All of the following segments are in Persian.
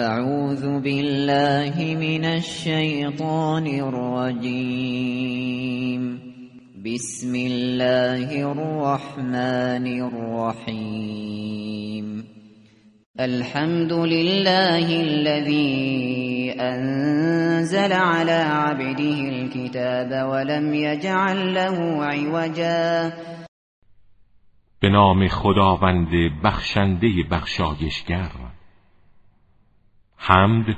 أعوذ بالله من الشیطان الرجیم بسم الله الرحمن الرحیم الحمد لله الذي أنزل على عبده الكتاب ولم يجعل له عوجا. به نام خداوند بخشنده بخشایشگر حمد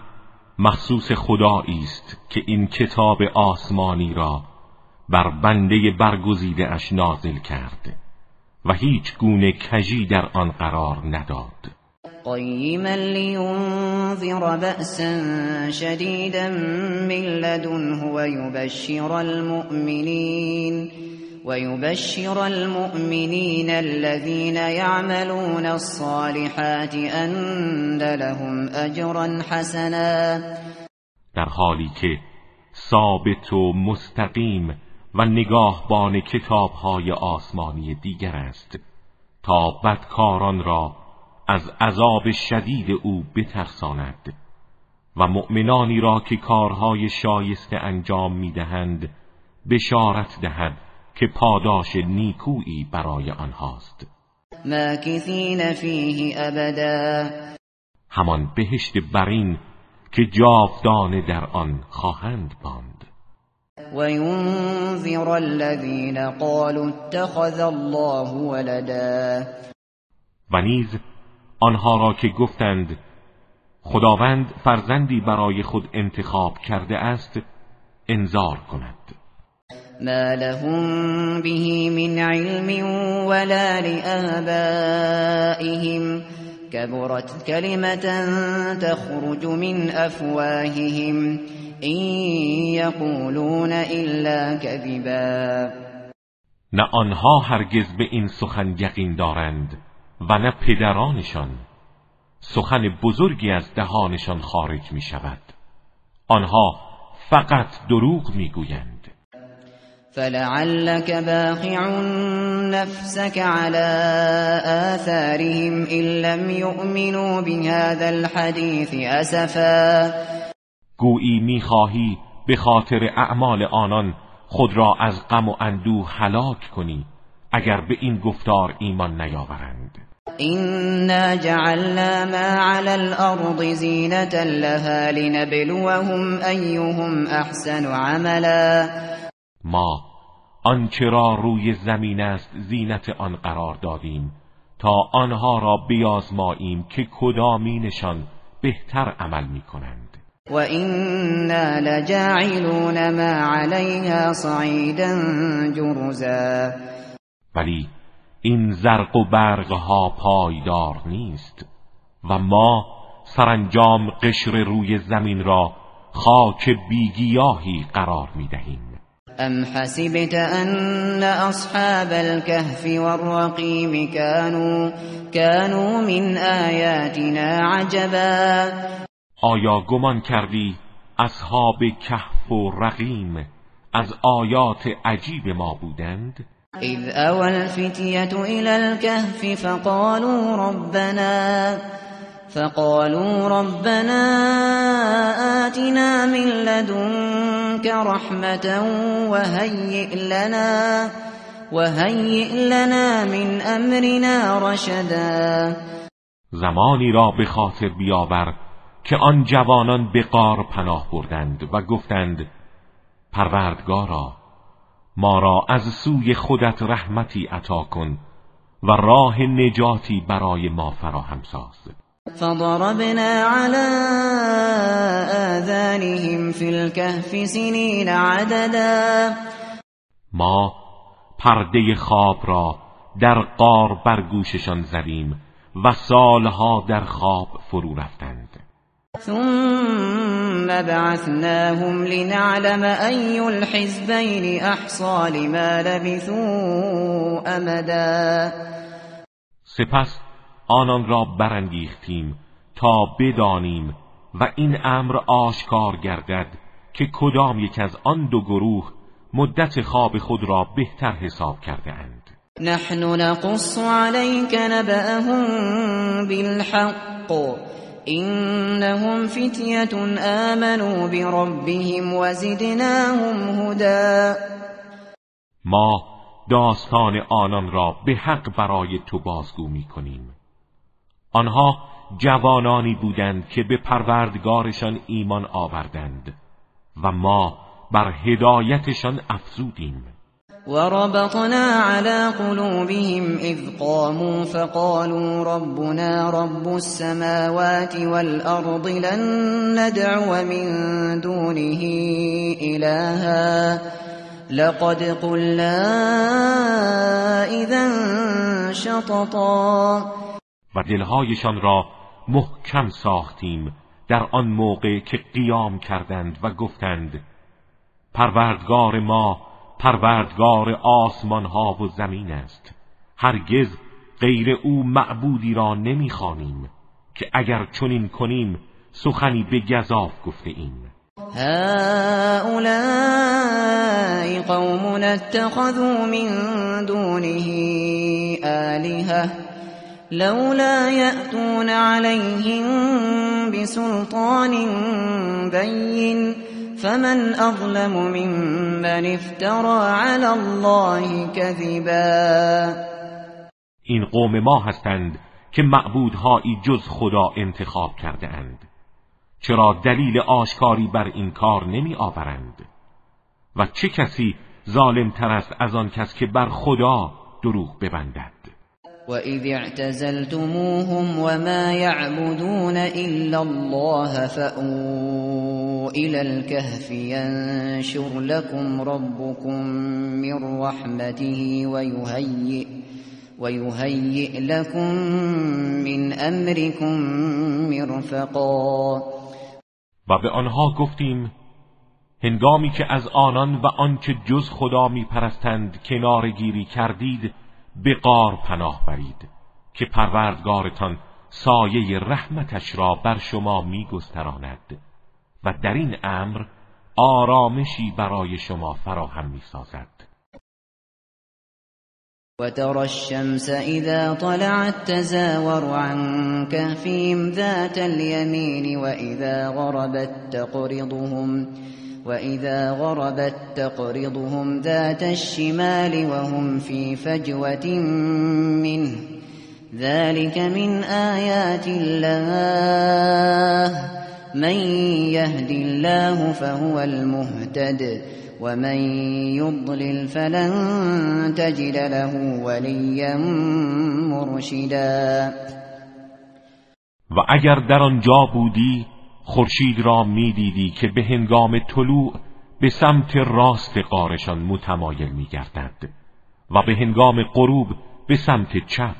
مخصوص خدایی است که این کتاب آسمانی را بر بنده برگزیده اش نازل کرد و هیچ گونه کجی در آن قرار نداد. قیما لینذر بأسا شدیدا من لدنه ویبشر المؤمنین ويبشر المؤمنين الذين يعملون الصالحات أن لهم أجرا حسنا. در حالی که ثابت و مستقیم و نگاهبان کتابهای آسمانی دیگر است تا بدکاران را از عذاب شدید او بترساند و مؤمنانی را که کارهای شایسته انجام می‌دهند بشارت دهد که پاداش نیکویی برای آنهاست. ماکثین فیه ابدا. همان بهشت برین که جاودانه در آن خواهند باند. و ینذر الذین قالوا اتخذ الله ولدا. و نیز آنها را که گفتند خداوند فرزندی برای خود انتخاب کرده است انذار کند. ما لهم به من علم ولا لآبائهم. كبرت كلمة تخرج من أفواههم. إن يقولون إلا كذبا. نه آنها هرگز به این سخن یقین دارند و نه پدرانشان. سخن بزرگی از دهانشان خارج می شود آنها فقط دروغ می گویند فلعلك باخع نفسك على آثارهم إن لم يؤمنوا بهذا الحديث أسفا گویی می‌خواهی به خاطر اعمال آنان خود را از غم و اندوه هلاک کنی اگر به این گفتار ایمان نیاورند. إنا جعلنا ما على الأرض زینة لها لنبلوهم أيهم أحسن عملا ما آنچه را روی زمین است زینت آن قرار دادیم تا آنها را بیازماییم که کدامینشان بهتر عمل می کنند و اینا لجاعلون ما علیها صعیدا جرزا. ولی این زرق و برقها پایدار نیست و ما سرانجام قشر روی زمین را خاک بیگیاهی قرار می دهیم ام حسبت ان اصحاب الكهف والرقيم كانوا كانوا من آیاتنا عجبا. آیا گمان کردی اصحاب کهف و رقیم از آیات عجیب ما بودند؟ اذ اول الفتیه الى الكهف فقالوا ربنا فقالوا ربنا آتنا من لدنك رحمة وهيئ لنا وهيئ لنا من امرنا رشدا. زمانی را به خاطر بیاور که آن جوانان به قار پناه بردند و گفتند پروردگارا ما را از سوی خودت رحمتی عطا کن و راه نجاتی برای ما فراهم ساز. فضربنا على آذانهم في الكهف سنين عددا. ما پرده خواب را در قار بر گوششان زدیم و سالها در خواب فرو رفتند. ثم بعثناهم لنعلم أي الحزبين احصى لما لبثوا امدا سپس آنان را برانگیختیم تا بدانیم و این امر آشکار گردد که کدام یک از آن دو گروه مدت خواب خود را بهتر حساب کرده اند نحن نقص عليك نبأهم بالحق. إنهم فتية آمنوا بربهم وزدناهم هدى. ما داستان آنان را به حق برای تو بازگو می کنیم آنها جوانانی بودند که به پروردگارشان ایمان آوردند و ما بر هدایتشان افزودیم. وربطنا على قلوبهم إذ قاموا فقالوا ربنا رب السماوات والأرض لن ندعو من دونه إلها لقد قلنا إذا شططا و دلهایشان را محکم ساختیم در آن موقع که قیام کردند و گفتند پروردگار ما پروردگار آسمان ها و زمین است. هرگز غیر او معبودی را نمی‌خوانیم که اگر چنین کنیم سخنی به گذاف گفته ایم. هؤلاء قوم اتخذوا من دونه آلهة لولا يأتون عليهم بسلطان بين فمن اظلم ممن افترى على الله كذبا. این قوم ما هستند که معبودهایی جز خدا انتخاب کرده اند چرا دلیل آشکاری بر این کار نمی آورند و چه کسی ظالم تر است از آن کس که بر خدا دروغ ببندد؟ وَإِذِ اعْتَزَلْتُمُوهُمْ وَمَا يَعْبُدُونَ إِلَّا اللَّهَ فَأْوُوا إِلَى الْكَهْفِ يَنشُرْ لَكُمْ رَبُّكُم مِّن رَّحْمَتِهِ وَيُهَيِّئْ وَيُهَيِّئْ لَكُم مِّنْ أَمْرِكُم مِّرْفَقًا و به آنها گفتیم هنگامی که از آنان و آنچه جز خدا میپرستند کنارگیری کردید به قار پناه برید که پروردگارتان سایه رحمتش را بر شما میگستراند و در این امر آرامشی برای شما فراهم می‌سازد. وترى الشمس إذا طلعت تزاور عن كهفهم ذات اليمين وإذا غربت تقرضهم وإذا غربت تقرضهم ذات الشمال وهم في فجوة منه ذلك من آيات الله من يهد الله فهو المهتد ومن يضلل فلن تجد له وليا مرشدا و اگر در آنجا بودی خورشید را می‌دیدی که به هنگام طلوع به سمت راست قارشان متمایل میگردد و به هنگام غروب به سمت چپ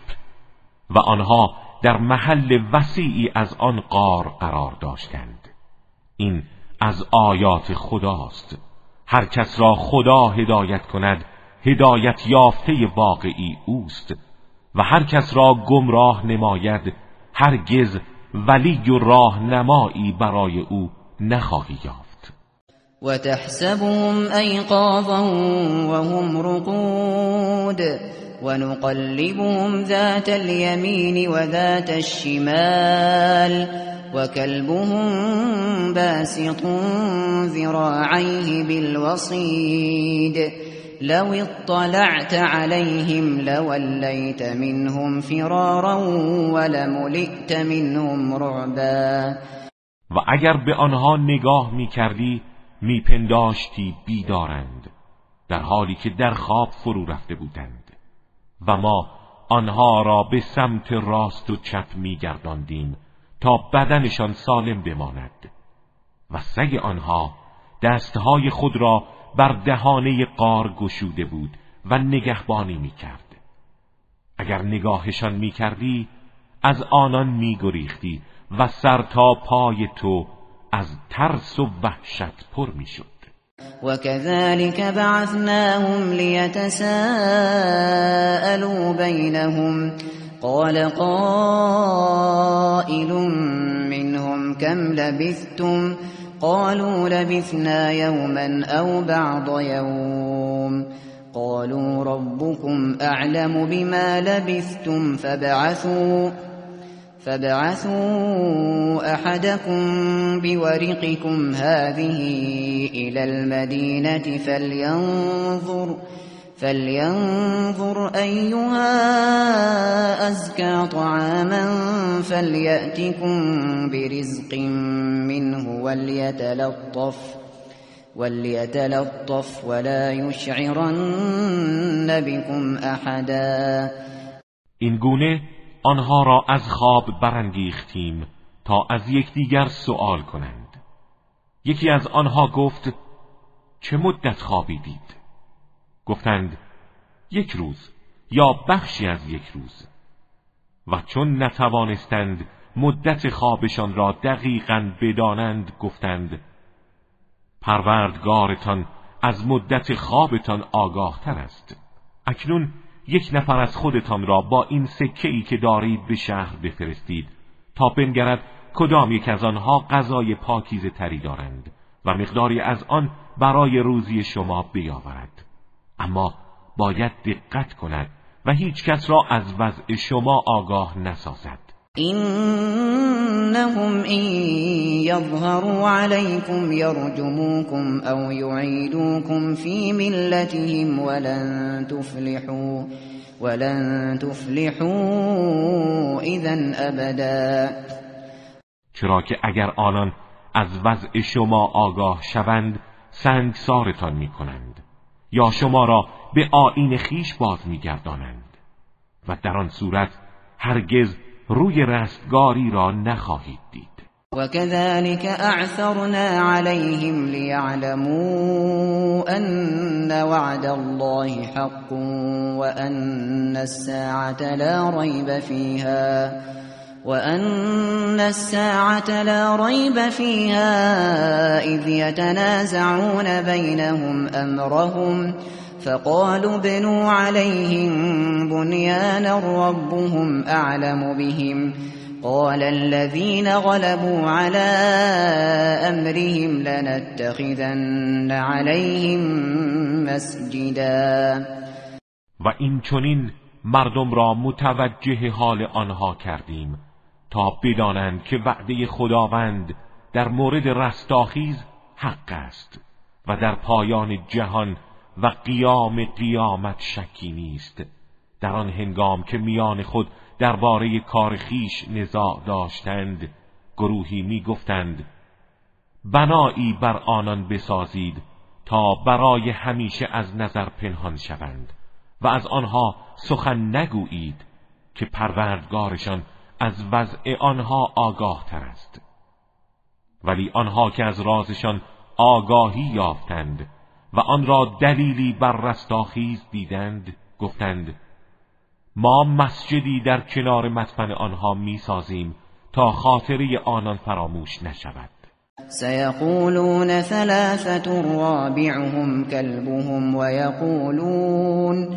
و آنها در محل وسیعی از آن قار قرار داشتند. این از آیات خداست. هر کس را خدا هدایت کند هدایت یافته واقعی اوست و هر کس را گمراه نماید هرگز ولی و راهنمایی برای او نخواهی یافت. و تحسبهم ایقاظا وهم رقود ونقلبهم ذات اليمين وذات الشمال وكلبهم باسط ذراعيه بالوصيد لو اطلعت عليهم لوليت منهم فرارا ولملئت منهم رعبا. و اگر به آنها نگاه می کردی می پنداشتی بیدارند در حالی که در خواب فرو رفته بودند. و ما آنها را به سمت راست و چپ می گرداندیم تا بدنشان سالم بماند. و سگ آنها دستهای خود را بر دهانه قار گشوده بود و نگهبانی می‌کرد. اگر نگاهشان می‌کردی از آنان میگریختی و سر تا پای تو از ترس و وحشت پر می‌شد. وكذلك بعثناهم ليتساءلوا بينهم قال قائل منهم كم لبثتم قالوا لبثنا يوما أو بعض يوم. قالوا ربكم أعلم بما لبثتم فابعثوا فبعثوا أحدكم بورقكم هذه إلى المدينة فلينظر فلينظر أيها أزكى طعاما فليأتكم برزق منه وليتلطف وليتلطف ولا يشعرن بكم احدا این گونه آنها را از خواب برانگیختیم تا از یکدیگر سؤال کنند. یکی از آنها گفت چه مدت خوابیدید؟ گفتند یک روز یا بخشی از یک روز. و چون نتوانستند مدت خوابشان را دقیقا بدانند گفتند پروردگارتان از مدت خوابتان آگاه تر است. اکنون یک نفر از خودتان را با این سکه ای که دارید به شهر بفرستید تا بنگرد کدام یک از آنها غذای پاکیزه تری دارند و مقداری از آن برای روزی شما بیاورد. اما باید دقت کند و هیچ کس را از وضع شما آگاه نسازد. اینهم این یظهروا علیکم یرجموکم او یعیدوکم فی ملتهم ولن تفلحوا ولن تفلحوا اذا ابدا چرا که اگر آنان از وضع شما آگاه شوند سنگسارتان می کنند یا شما را به آین خیش باز میگردانند. و در آن صورت هرگز روی رستگاری را نخواهید دید. وكذلك اعثرنا عليهم ليعلموا ان وعد الله حق وان الساعه لا ريب فيها وأن الساعة لا ريب فيها إذ يتنازعون بينهم أمرهم فقالوا بنوا عليهم بنيانا ربهم أعلم بهم قال الذين غلبوا على أمرهم لنتخذن عليهم مسجدا. و این چنین مردم را متوجه حال آنها کردیم. تا بدانند که وعده خداوند در مورد رستاخیز حق است و در پایان جهان و قیام قیامت شکی نیست. در آن هنگام که میان خود درباره کار خیش نزاع داشتند گروهی می‌گفتند بنایی بر آنان بسازید تا برای همیشه از نظر پنهان شوند و از آنها سخن نگویید که پروردگارشان از وضع آنها آگاه تر است. ولی آنها که از رازشان آگاهی یافتند و آن را دلیلی بر رستاخیز دیدند گفتند ما مسجدی در کنار مدفن آنها می‌سازیم تا خاطره آنان فراموش نشود. سيقولون ثلاثة رابعهم كلبهم ويقولون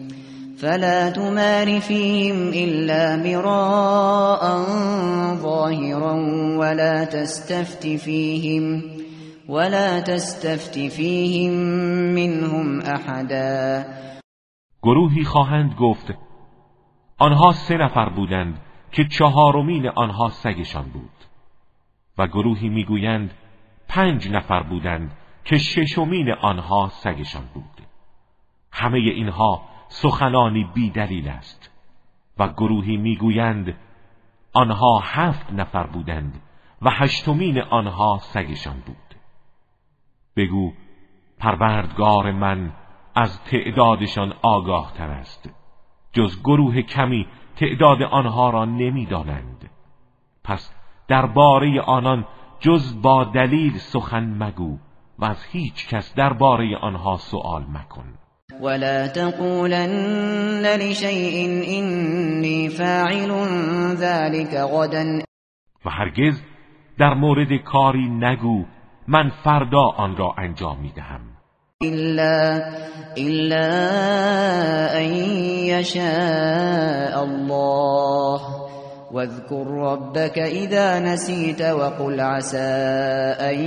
فلا تمار فيهم إلا مراء ظاهرا ولا تستفت فيهم ولا تستفت فيهم منهم احدا گروهی خواهند گفت آنها سه نفر بودند که چهارمین آنها سگشان بود. و گروهی می‌گویند پنج نفر بودند که ششمین آنها سگشان بود. همه اینها سخنانی بی دلیل است و گروهی می‌گویند آنها هفت نفر بودند و هشتمین آنها سگشان بود. بگو پروردگار من از تعدادشان آگاه تر است جز گروه کمی تعداد آنها را نمی‌دانند. پس درباره آنان جز با دلیل سخن مگو و از هیچ کس درباره آنها سوال مکن. ولا تقولن لشيء إني فاعل ذلك غدا و هرگز در مورد کاری نگو من فردا آن را انجام می دهم إلا, إلا أن يشاء الله. واذكر ربك إذا نسيت وقل عسى أن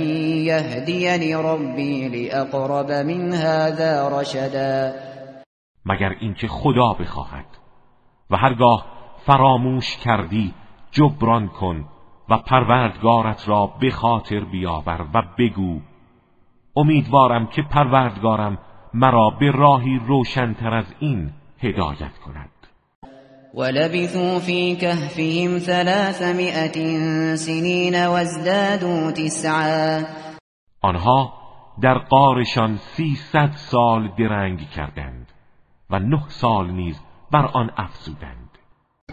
يهديني ربي لأقرب من هذا رشدا. مگر اینکه خدا بخواهد و هرگاه فراموش کردی جبران کن و پروردگارت را به خاطر بیاور و بگو امیدوارم که پروردگارم مرا به راهی روشنتر از این هدایت کند. ولبثوا في كهفهم ثلاثمائة سنين وازدادوا تسعا. آنها در قارشان سیصد سال درنگ کردند و نه سال نیز بر آن افزودند.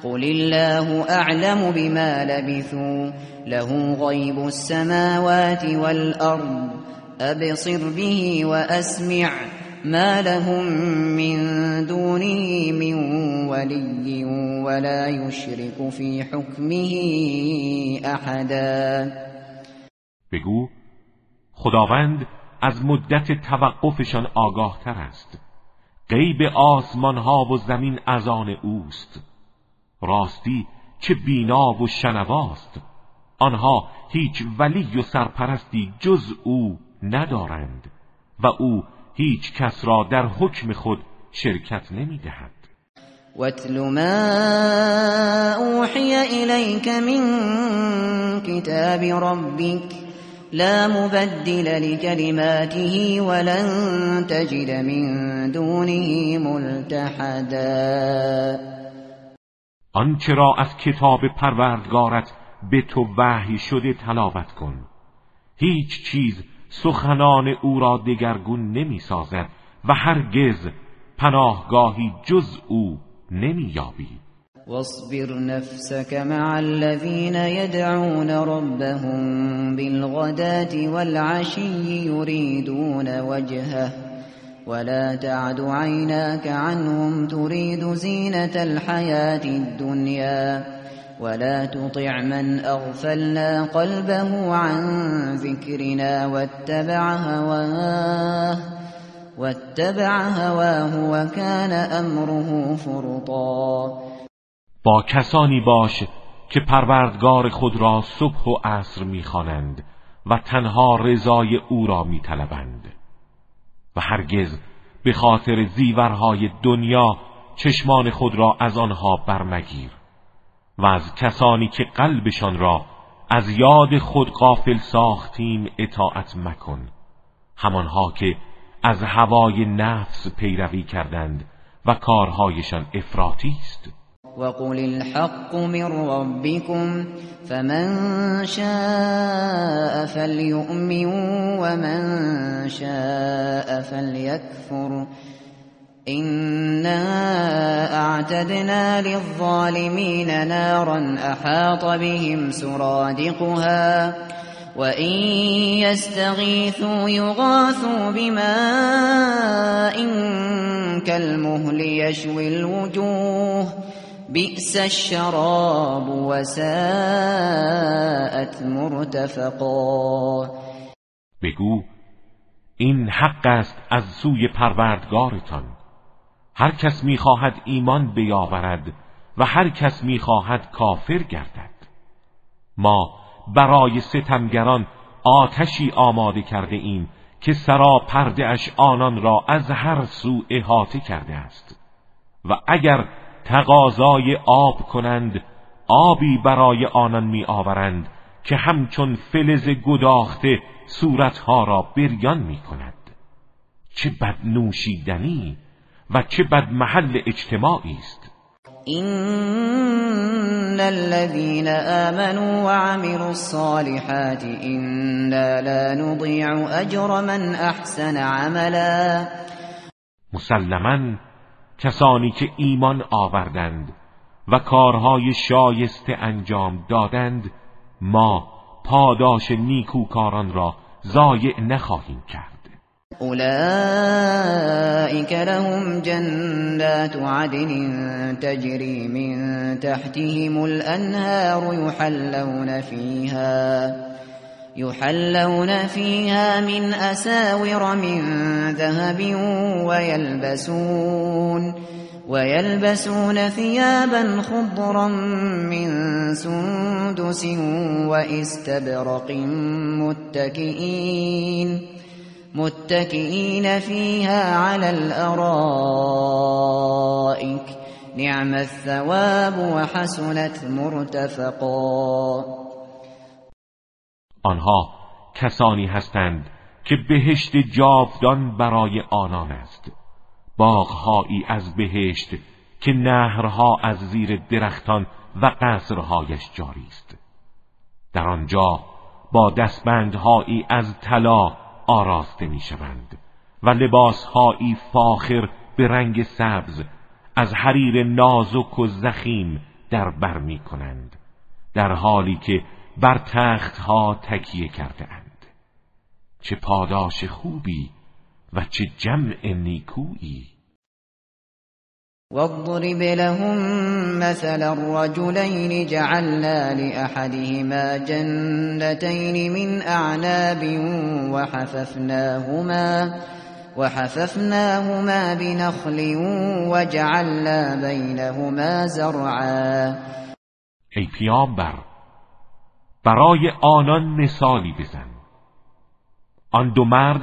قل الله أعلم بما لبثوا. له غیب السماوات والأرض. أبصر به وأسمع. ما لهم من دونه من ولي ولا يشرك في حكمه احدا بگو خداوند از مدت توقفشان آگاه تر است. غیب آسمان ها و زمین از آن اوست. راستی که بینا و شنواست. آنها هیچ ولی و سرپرستی جز او ندارند و او هیچ کس را در حکم خود شرکت نمی دهد واتل ما اوحی الیک من کتاب ربک لا مبدل لكلماته ولن تجد من دونه ملتحدا. آنچه را از کتاب پروردگارت به تو وحی شده تلاوت کن. هیچ چیز سخنان او را دگرگون نمی سازد و هرگز پناهگاهی جز او نمی یابی. واصبر نفسك مع الذين يدعون ربهم بالغداة والعشي يريدون وجهه ولا تعد عيناك عنهم تريد زينة الحياة الدنيا ولا تطع من أغفلنا قلبه عن ذكرنا واتبع هواه واتبع هواه وكان أمره فرطا. با کسانی باش که پروردگار خود را صبح و عصر می‌خوانند و تنها رضای او را میطلبند. و هرگز به خاطر زیورهای دنیا چشمان خود را از آنها برمگیر. و از کسانی که قلبشان را از یاد خود غافل ساختیم اطاعت مکن. همانها که از هوای نفس پیروی کردند و کارهایشان افراطی است. وقل الحق من ربكم فمن شاء فليؤمن ومن شاء فليكفر. إنا اعتدنا للظالمين نارا احاط بهم سرادقها وإن يستغيثوا يغاثوا بماء كالمهل يشوي الوجوه بئس الشراب وساءت مرتفقا بگو این حق است از سوی پروردگارتان. هر کس می‌خواهد ایمان بیاورد و هر کس می‌خواهد کافر گردد. ما برای ستمگران آتشی آماده کرده ایم که سرا پرده اش آنان را از هر سو احاطه کرده است و اگر تقاضای آب کنند آبی برای آنان می آورند که همچون فلز گداخته صورتها را بریان می کند چه بد نوشیدنی و چه بد محل اجتماعی است. این الذين آمنوا وعملوا الصالحات إنا لا نضيع اجر من احسن عملا. مسلما کسانی که ایمان آوردند و کارهای شایسته انجام دادند ما پاداش نیکوکاران را ضایع نخواهیم کرد. أولئك لهم جنات عدن تجري من تحتهم الأنهار يحلون فيها يحلون فيها من أساور من ذهب ويلبسون ويلبسون ثيابا خضرا من سندس وإستبرق متكئين. متكئين فيها على الأرائك. نعم الثواب وحسنت مرتفقا. آنها کسانی هستند که بهشت جاودان برای آنان است. باغهایی از بهشت که نهرها از زیر درختان و قصرهایش جاری است در آنجا با دستبندهایی از طلا آراسته می‌شوند و لباسهایی فاخر به رنگ سبز از حریر نازک و زخیم در بر می کنند در حالی که بر تختها تکیه کرده اند چه پاداش خوبی و چه جمع نیکویی! واضرب لهم مثل الرجلين جعلنا لأحدهما جنتين من أعناب وحففناهما وحففناهما بنخل وجعلنا بينهما زرعا. ای پیامبر برای آنان مثالی بزن. آن دو مرد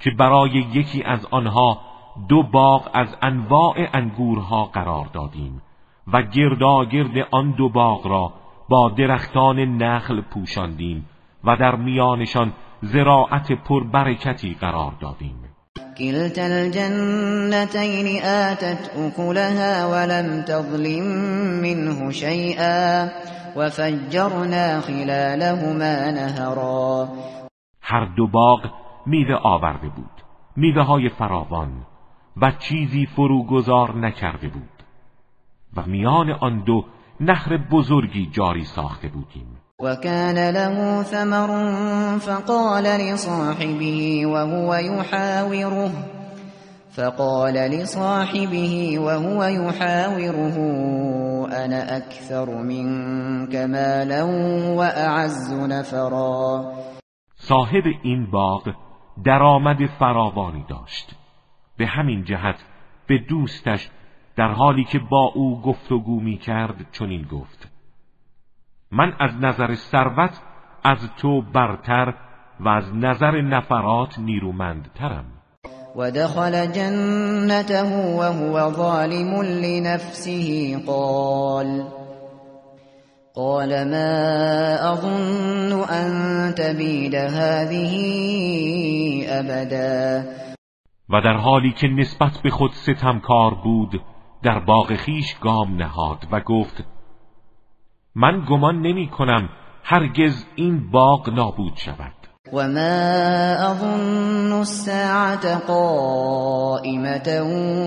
که برای یکی از آنها دو باغ از انواع انگورها قرار دادیم و گرداگرد آن دو باغ را با درختان نخل پوشاندیم و در میانشان زراعت پربرکتی قرار دادیم. كلتا الجنتين آتت أكلها ولم تظلم منه شيئا وفجرنا خلالهما نهرا. هر دو باغ میوه آورده بود. میوه های فراوان. و چیزی فروگذار نکرده بود. و میان آن دو نهر بزرگی جاری ساخته بودیم. وكان له ثمر فقال لصاحبه وهو يحاوره فقال لصاحبه وهو يحاوره انا اكثر منك مالا واعز نفرا. صاحب این باغ درآمد فراوانی داشت. به همین جهت به دوستش در حالی که با او گفتگو می کرد چنین گفت. من از نظر ثروت از تو برتر و از نظر نفرات نیرومندترم. و دخل جنته وهو ظالم لنفسه. قال قال ما اظن ان تبید هذه ابدا و در حالی که نسبت به خود ستمکار بود در باغ خیش گام نهاد و گفت من گمان نمی کنم هرگز این باغ نابود شود. و ما اظن الساعة قائمة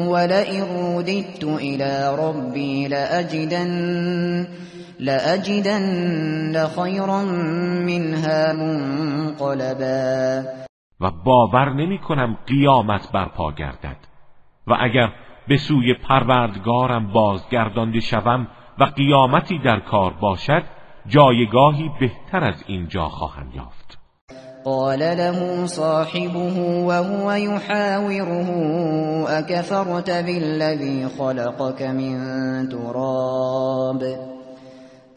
ولئن رددت الى ربي لأجدن لأجدن خيرا منها منقلبا. و باور نمی کنم قیامت برپا گردد. و اگر به سوی پروردگارم بازگردانده شوم و قیامتی در کار باشد جایگاهی بهتر از اینجا خواهم یافت. قال له صاحبه وهو يحاوره اكفرت بالذي خلقك من تراب؟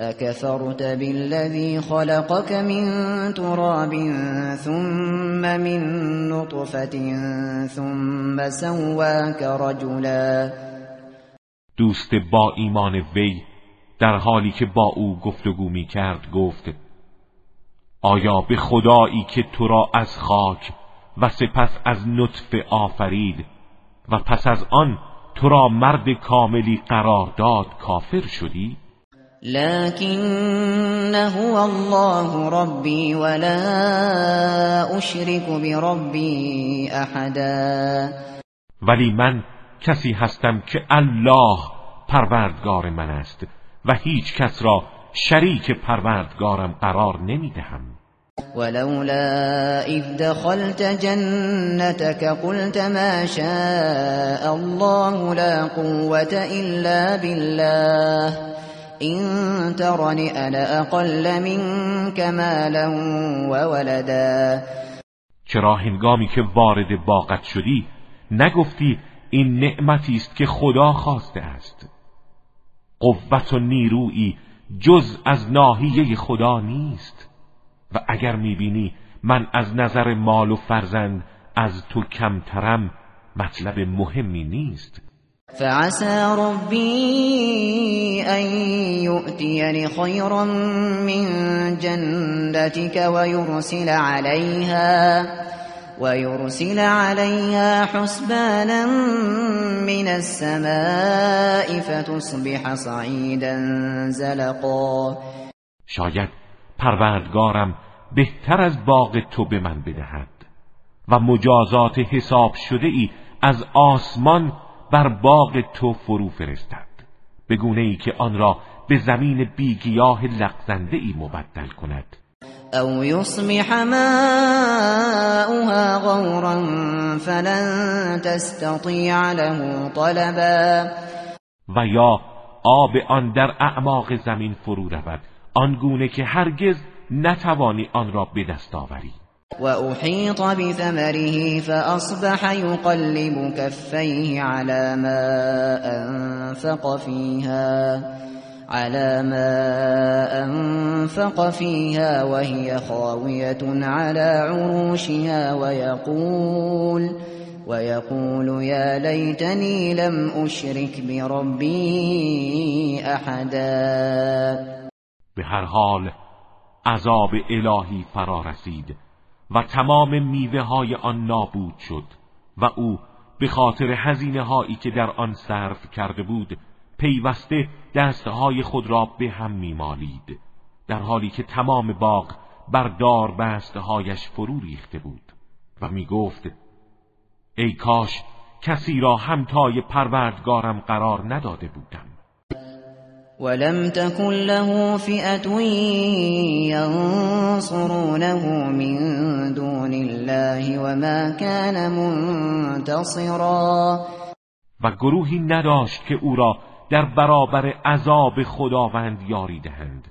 اكفرت بالذي خلقك من تراب ثم من نطفة ثم سواك رجلا دوست با ایمان وی در حالی که با او گفتگو می کرد گفت آیا به خدایی که تو را از خاک و سپس از نطفه آفرید و پس از آن تو را مرد کاملی قرار داد کافر شدی؟ لكن هو الله ربي ولا اشرك بربي احدا ولی من کسی هستم که الله پروردگار من است و هیچ کس را شریک پروردگارم قرار نمی‌دهم. ولولا اذ دخلت جنتك قلت ما شاء الله لا قوة الا بالله. این ترنی انا اقل منك مالا وولدا. چرا هنگامی که وارد باغت شدی نگفتی این نعمتی است که خدا خواسته است؟ قوت و نیرویی جز از ناحیه خدا نیست. و اگر می‌بینی من از نظر مال و فرزند از تو کمترم مطلب مهمی نیست. فعسى ربي أن يؤتيني خيرا من جنتك ويرسل عليها ويرسل عليها حسبانا من السماء فتصبح صعيدا زلقا. شاید پروردگارم بهتر از باغ تو به من بدهد و مجازات حساب شده ای از آسمان بر باغ تو فرو فرستد. به گونه ای که آن را به زمین بیگیاه لغزنده ای مبدل کند. او یصبح ماؤها غورا فلن تستطیع له طلبا. و یا آب آن در اعماق زمین فرو رود. آنگونه که هرگز نتوانی آن را به دست آوری. وأحيط بثمره فأصبح يقلب كفيه على ما أنفق فيها على ما أنفق فيها وهي خاوية على عروشها ويقول ويقول يا ليتني لم أشرك بربي أحدا. به هر حال عذاب الهی فرا رسید و تمام میوه های آن نابود شد و او به خاطر هزینه هایی که در آن صرف کرده بود پیوسته دستهای خود را به هم میمالید در حالی که تمام باغ بر دار بستهایش فرو ریخته بود و می گفت ای کاش کسی را همتای پروردگارم قرار نداده بودم. ولم تكن له فئة ينصرونه من دون الله وما كان منتصرا. و گروهی نداشت که او را در برابر عذاب خداوند یاری دهند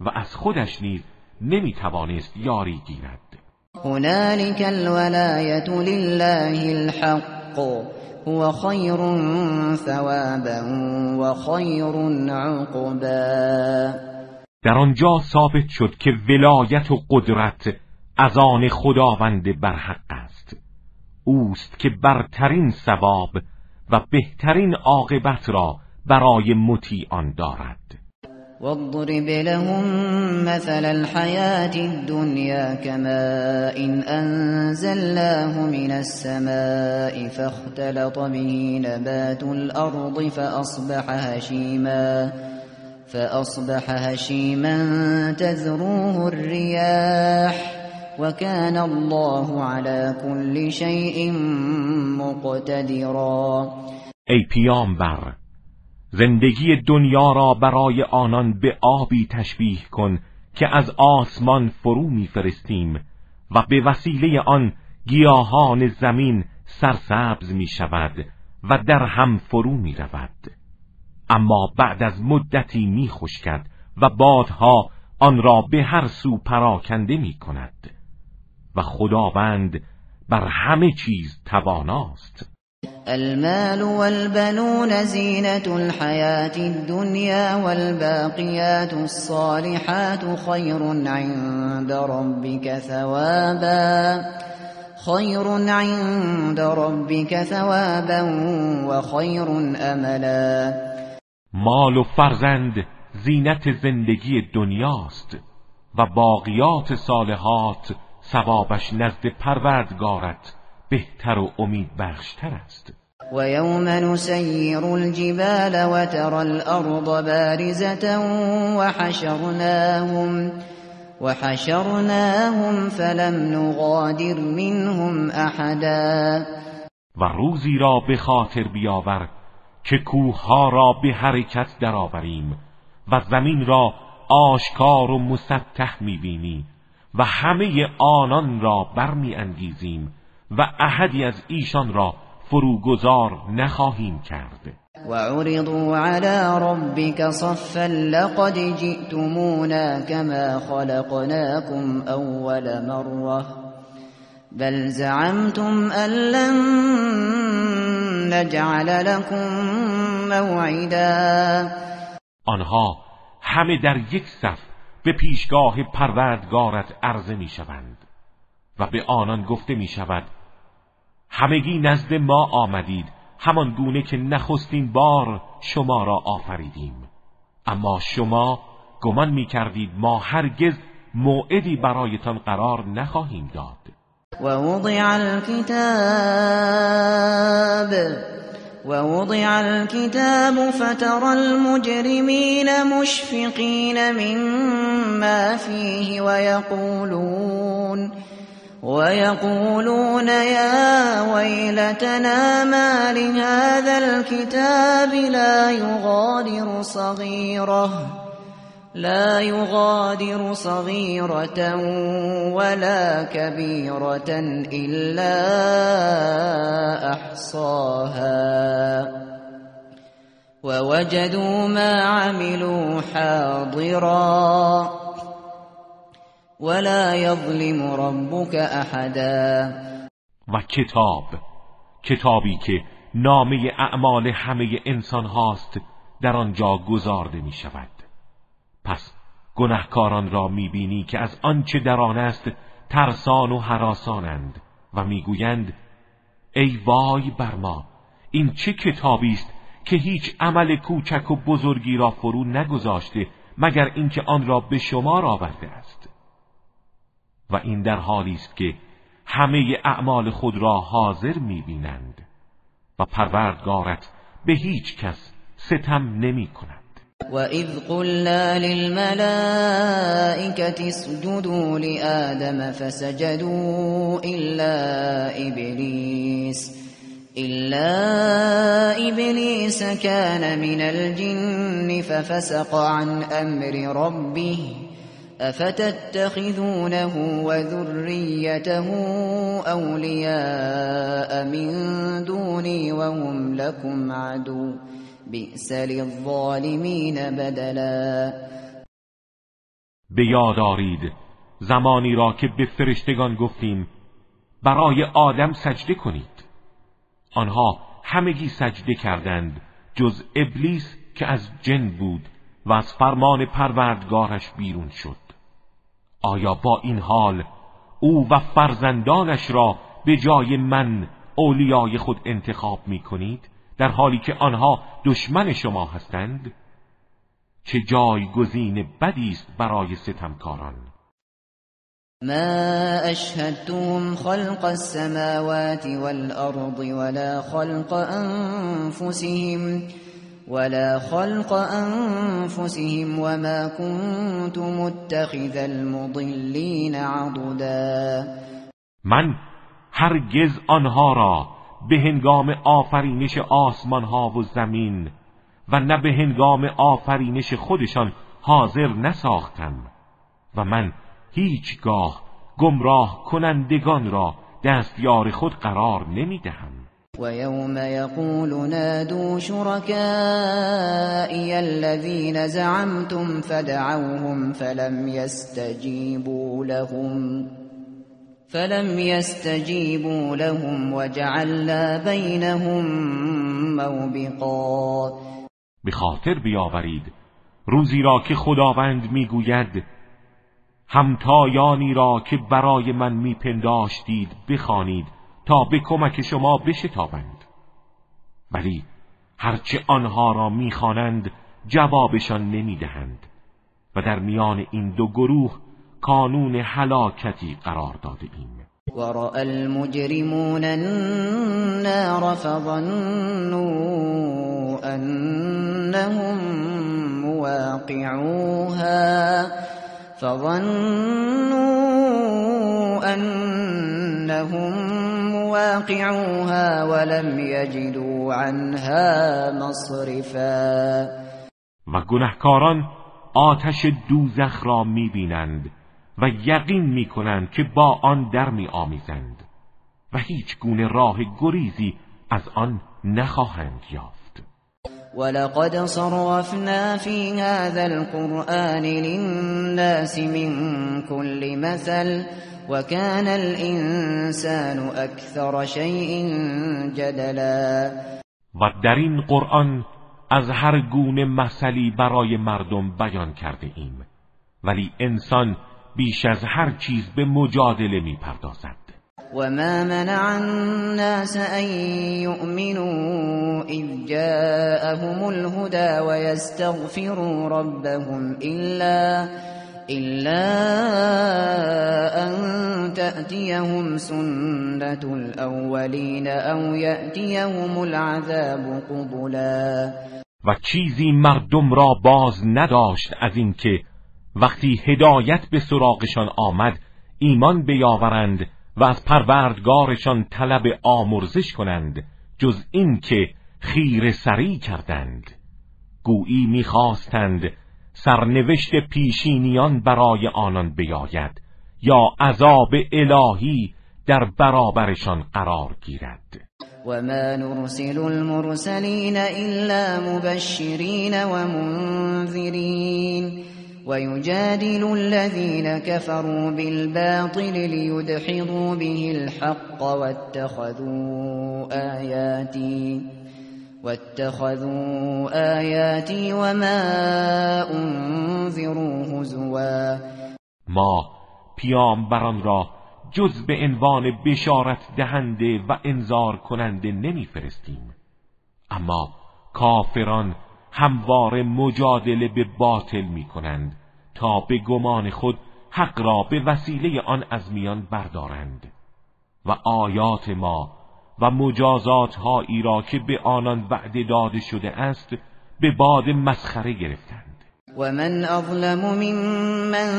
و از خودش نیز نمی‌توانست یاری گیرد. هنالك الولایت لله الحق. هو خیر ثوابا و خیر عقبا. در آنجا ثابت شد که ولایت و قدرت از آن خداوند برحق است. اوست که برترین ثواب و بهترین عاقبت را برای مطیعان دارد. واضرب لهم مثل الحياة الدنيا كماء إن أنزلناه من السماء فاختلط به نبات الأرض فأصبح هشيما فأصبح هشيما تذروه الرياح وكان الله على كل شيء مقتدرا ای پیامبر. زندگی دنیا را برای آنان به آبی تشبیه کن که از آسمان فرو میفرستیم و به وسیله آن گیاهان زمین سرسبز می شود و در هم فرو می رود اما بعد از مدتی می خشکد و بادها آن را به هر سو پراکنده می کند و خداوند بر همه چیز تواناست. المال والبنون زينة الحياة الدنيا والباقيات الصالحات خير عند ربك ثوابا خير عند ربك ثوابا وخير املا مال و فرزند زینت زندگی دنیاست و باقیات صالحات ثوابش نزد پروردگارت. بهتر و امید بخشتر است. و یوم نسیر الجبال و ترى الارض بارزة و حشرناهم و حشرناهم فلم نغادر منهم احدا و روزی را به خاطر بیاور که کوه را به حرکت درآوریم و زمین را آشکار و مسطح می‌بینی و همه آنان را برمی انگیزیم و احدی از ایشان را فروگذار نخواهیم کرد. وعرضوا على ربك صفا لقد جئتمونا كما خلقناكم أول مرة. بل زعمتم أن لن نجعل لكم موعدا. آنها همه در یک صف به پیشگاه پروردگارت عرضه می شوند و به آنان گفته می شود همگی نزد ما آمدید. همان گونه که نخستین بار شما را آفریدیم. اما شما گمان می کردید ما هرگز موعدی برایتان قرار نخواهیم داد. و وضع الكتاب ووضع الكتاب فترى المجرمين مشفقين مما فيه ويقولون ويقولون يا ويلتنا ما لهذا الكتاب لا يغادر صغيرة لا يغادر صغيرة ولا كبيرة إلا أحصاها. ووجدوا ما عملوا حاضراً. ولا يظلم ربك احدا و کتاب کتابی که نامه اعمال همه انسان هاست در آنجا گذارده می شود پس گنهکاران را می بینی که از آنچه در آن است ترسان و حراسانند و می‌گویند ای وای بر ما این چه کتابی است که هیچ عمل کوچک و بزرگی را فرو نگذاشته مگر اینکه آن را به شما آورده است؟ و این در حالی است که همه اعمال خود را حاضر می‌بینند و پروردگارت به هیچ کس ستم نمی کند. اذ قلنا للملائكة اسجدوا لآدم فسجدوا إلا إبليس إلا إبليس كان من الجن ففسق عن أمر ربه. افتتخذونه وذريته اولیاء من دونی وهم لكم عدو بئس للظالمین بدلا به یاد آرید زمانی را که به فرشتگان گفتیم برای آدم سجده کنید. آنها همگی سجده کردند جز ابلیس که از جن بود و از فرمان پروردگارش بیرون شد. آیا با این حال او و فرزندانش را به جای من اولیای خود انتخاب می کنید در حالی که آنها دشمن شما هستند؟ چه جایگزین بدی است برای ستمکاران؟ ما اشهدتم خلق السماوات والارض ولا خلق انفسهم ولا خلق انفسهم وما كنت متخذ المضلين عضدا. من هرگز آنها را به هنگام آفرینش آسمان ها و زمین و نه به هنگام آفرینش خودشان حاضر نساختم و من هیچگاه گمراه کنندگان را دستیار خود قرار نمی‌دهم. ويوم يقول نادوا شركائي الذين زعمتم فدعوهم فلم يستجيبوا لهم فلم يستجيبوا لهم وجعلنا بينهم موبقا. به خاطر بیاورید روزی را که خداوند می‌گوید همتایانی را که برای من میپنداشتید بخوانید. تا به کمک شما بشتابند. ولی هرچه آنها را می‌خوانند جوابشان نمی‌دهند و در میان این دو گروه کانون هلاکتی قرار داده ایم ورأى المجرمون النار فظنوا انهم مواقعوها فظنوا انهم واقعوها ولم يجدوا عنها مصرفا. و گنهکاران آتش دوزخ را می‌بینند و یقین می‌کنند که با آن در میآمیزند و هیچ گونه راه گریزی از آن نخواهند یافت. ولقد صرفنا في هذا القرآن للناس من كل مثل وكان الانسان اکثر شیء جدلا. و در این قرآن از هر گونه مثلی برای مردم بیان کرده ایم. ولی انسان بیش از هر چیز به مجادله می پردازد و ما منع الناس ان يؤمنوا اذ جاءهم الهدى ويستغفروا ربهم الا إلا أن تأتيهم سنة الأولين أو يأتيهم العذاب قبلا. و چیزی مردم را باز نداشت از اینکه وقتی هدایت به سراغشان آمد ایمان بیاورند و از پروردگارشان طلب آمرزش کنند جز اینکه خیر سری کردند. گویی می‌خواستند سرنوشت پیشینیان برای آنان بیاید یا عذاب الهی در برابرشان قرار گیرد. و ما نرسل المرسلین الا مبشرین و منذرین ويجادل الذين كفروا بالباطل ليدحضوا به الحق واتخذوا آياتي واتخذوا آیاتی و ما انذروا هزوا. ما پیامبران را جز به عنوان بشارت دهنده و انذار کننده نمیفرستیم. اما کافران هموار مجادله به باطل می کنند تا به گمان خود حق را به وسیله آن از میان بردارند. و آیات ما و مجازات هایی را که به آنان وعده داده شده است به باد مسخره گرفتند. و من اظلم ممن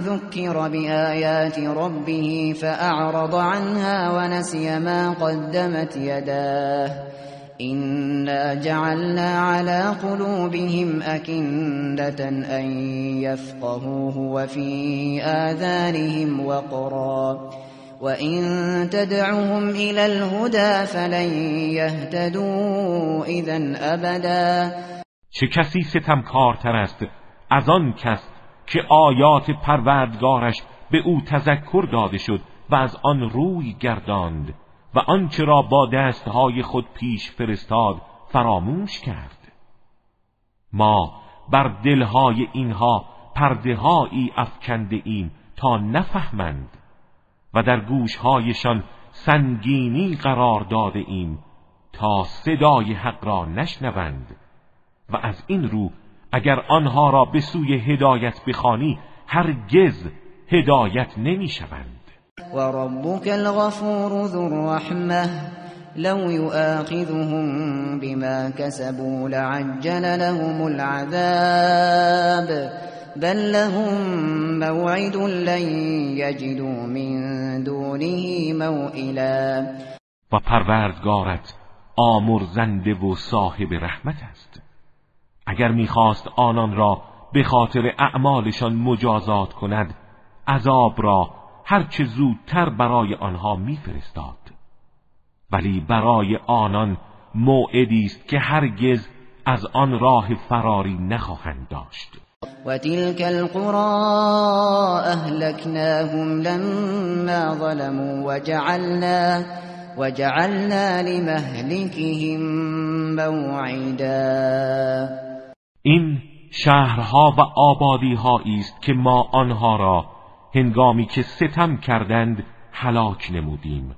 ذکر بآیات ربه فاعرض عنها ونسي ما قدمت يداه إنا جعلنا على قلوبهم أكندة أن يفقهوه وفي آذانهم وقرا وَإِن تدعهم إلى الهدى فلن يهتدوا إذا أبدا چه کسی ستمکارتر است از آن کس که آیات پروردگارش به او تذکر داده شد و از آن روی گرداند؟ و آنچه را با دستهای خود پیش فرستاد فراموش کرد. ما بر دلهای اینها پردههایی افکنده ایم تا نفهمند و در گوشهایشان سنگینی قرار داده ایم تا صدای حق را نشنوند و از این رو اگر آنها را به سوی هدایت بخوانی هرگز هدایت نمی‌شوند. ربک الغفور ذو الرحمه لو يؤاخذهم بما كسبوا لعجل لهم العذاب. بل لهم موعد لن يجدوا من دونه موئلا. و پروردگارت آمرزنده و صاحب رحمت است. اگر می‌خواست آنان را به خاطر اعمالشان مجازات کند عذاب را هرچه زودتر برای آنها میفرستاد. ولی برای آنان موعدی است که هرگز از آن راه فراری نخواهند داشت. وتلك القرى أهلكناهم لما ظلموا وجعلنا وجعلنا لمهلكهم موعدا. این شهرها و آبادیهایی است که ما آنها را هنگامی که ستم کردند هلاک نمودیم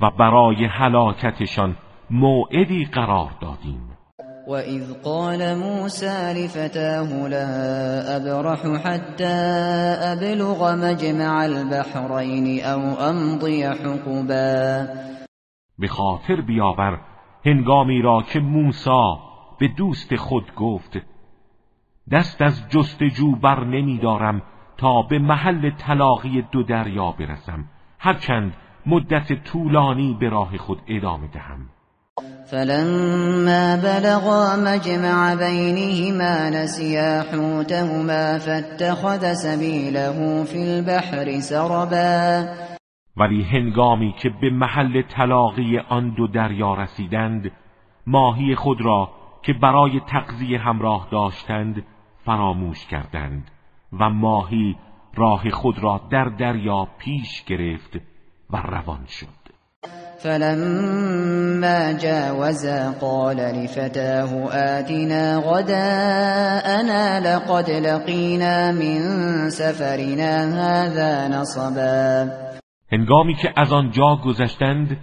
و برای هلاکتشان موعدی قرار دادیم. وَإِذْ قَالَ مُوسَى لِفَتَاهُ لَا أَبْرَحُ حَتَّى أَبْلُغَ مَجْمَعَ الْبَحْرَيْنِ أَوْ أَمْضِيَ حُقُبًا. به خاطر بیاور هنگامی را که موسی به دوست خود گفت دست از جستجو بر نمیدارم تا به محل تلاقی دو دریا برسم. هرچند مدت طولانی به راه خود ادامه دهم. فلما بلغا مجمع بينهما نسيا حوتهما فاتخذ سبيله في البحر سربا. ولی هنگامی که به محل تلاقی آن دو دریا رسیدند ماهی خود را که برای تقضیه همراه داشتند فراموش کردند. و ماهی راه خود را در دریا پیش گرفت و روان شد. فلما جاوزا قال لفتاه آتنا غداءنا لقد لقینا من سفرنا هذا نصبا. هنگامی که از آنجا گذشتند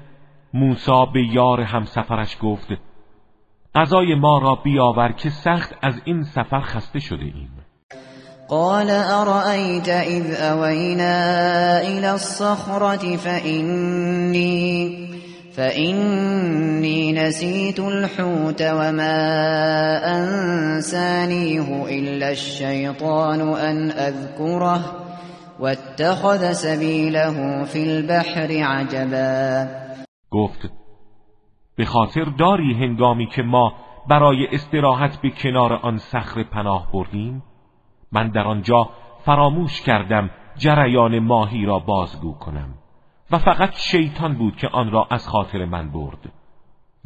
موسی به یار همسفرش گفت غذای ما را بیاور که سخت از این سفر خسته شده ایم. قال أرأيت إذ أوينا إلى الصخرة فإني فإني نسيت الحوت وما أنسانيه إلا الشيطان أن أذكره واتخذ سبيله في البحر عجبا. گفت به خاطر داری هنگامی که ما برای استراحت به کنار آن صخره پناه بردیم؟ من در آنجا فراموش کردم جریان ماهی را بازگو کنم و فقط شیطان بود که آن را از خاطر من برد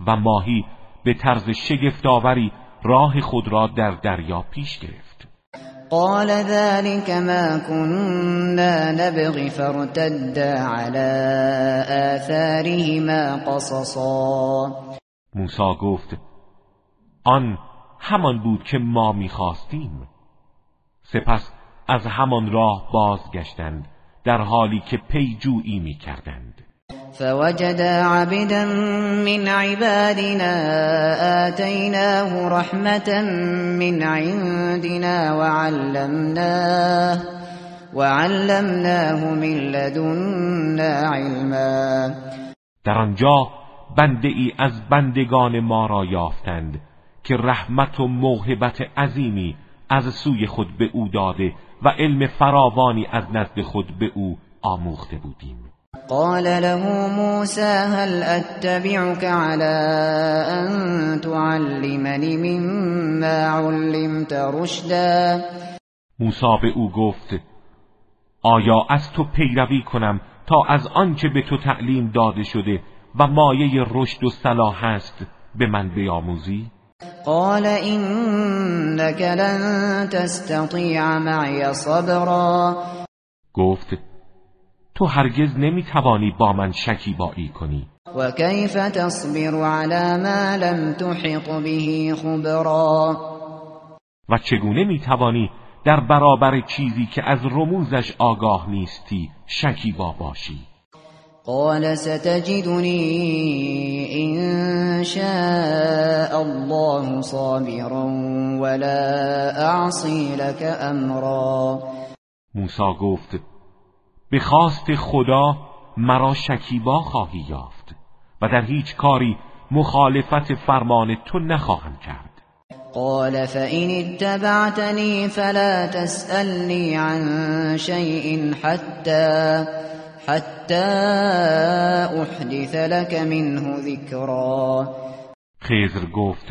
و ماهی به طرز شگفتآوری راه خود را در دریا پیش گرفت. قال ذلك ما كنا نبغي فارتد على آثارهما قصصا. موسی گفت آن همان بود که ما می‌خواستیم. سپس از همان راه بازگشتند در حالی که پیجویی می کردند فوجد عبدا من عبادنا آتيناه رحمة من عندنا وعلمناه وعلمناه من لدنا علما. در آنجا بنده ای از بندگان ما را یافتند که رحمت و موهبت عظیمی از سوی خود به او داده و علم فراوانی از نزد خود به او آموخته بودیم. قال له موسى هل اتبعك على ان تعلمني مما علمت رشدا؟ موسی به او گفت آیا از تو پیروی کنم تا از آنچه به تو تعلیم داده شده و مایه رشد و صلاح است به من بیاموزی؟ قال انك لن تستطيع معي صبرا. گفت تو هرگز نمی‌توانی با من شکیبایی کنی. و کیف تصبر على ما لم تحط به خبرا؟ و چگونه می‌توانی در برابر چیزی که از رموزش آگاه نیستی شکیبا باشی؟ قال ستجدني إن شاء الله صابرا ولا اعصي لك امرا موسی گفت به خواست خدا مرا شکیبا خواهی یافت و در هیچ کاری مخالفت فرمان تو نخواهم کرد. قال فإن اتبعتني فلا تسألني عن شيء حتى حتى احدث لك منه ذکرا. خیزر گفت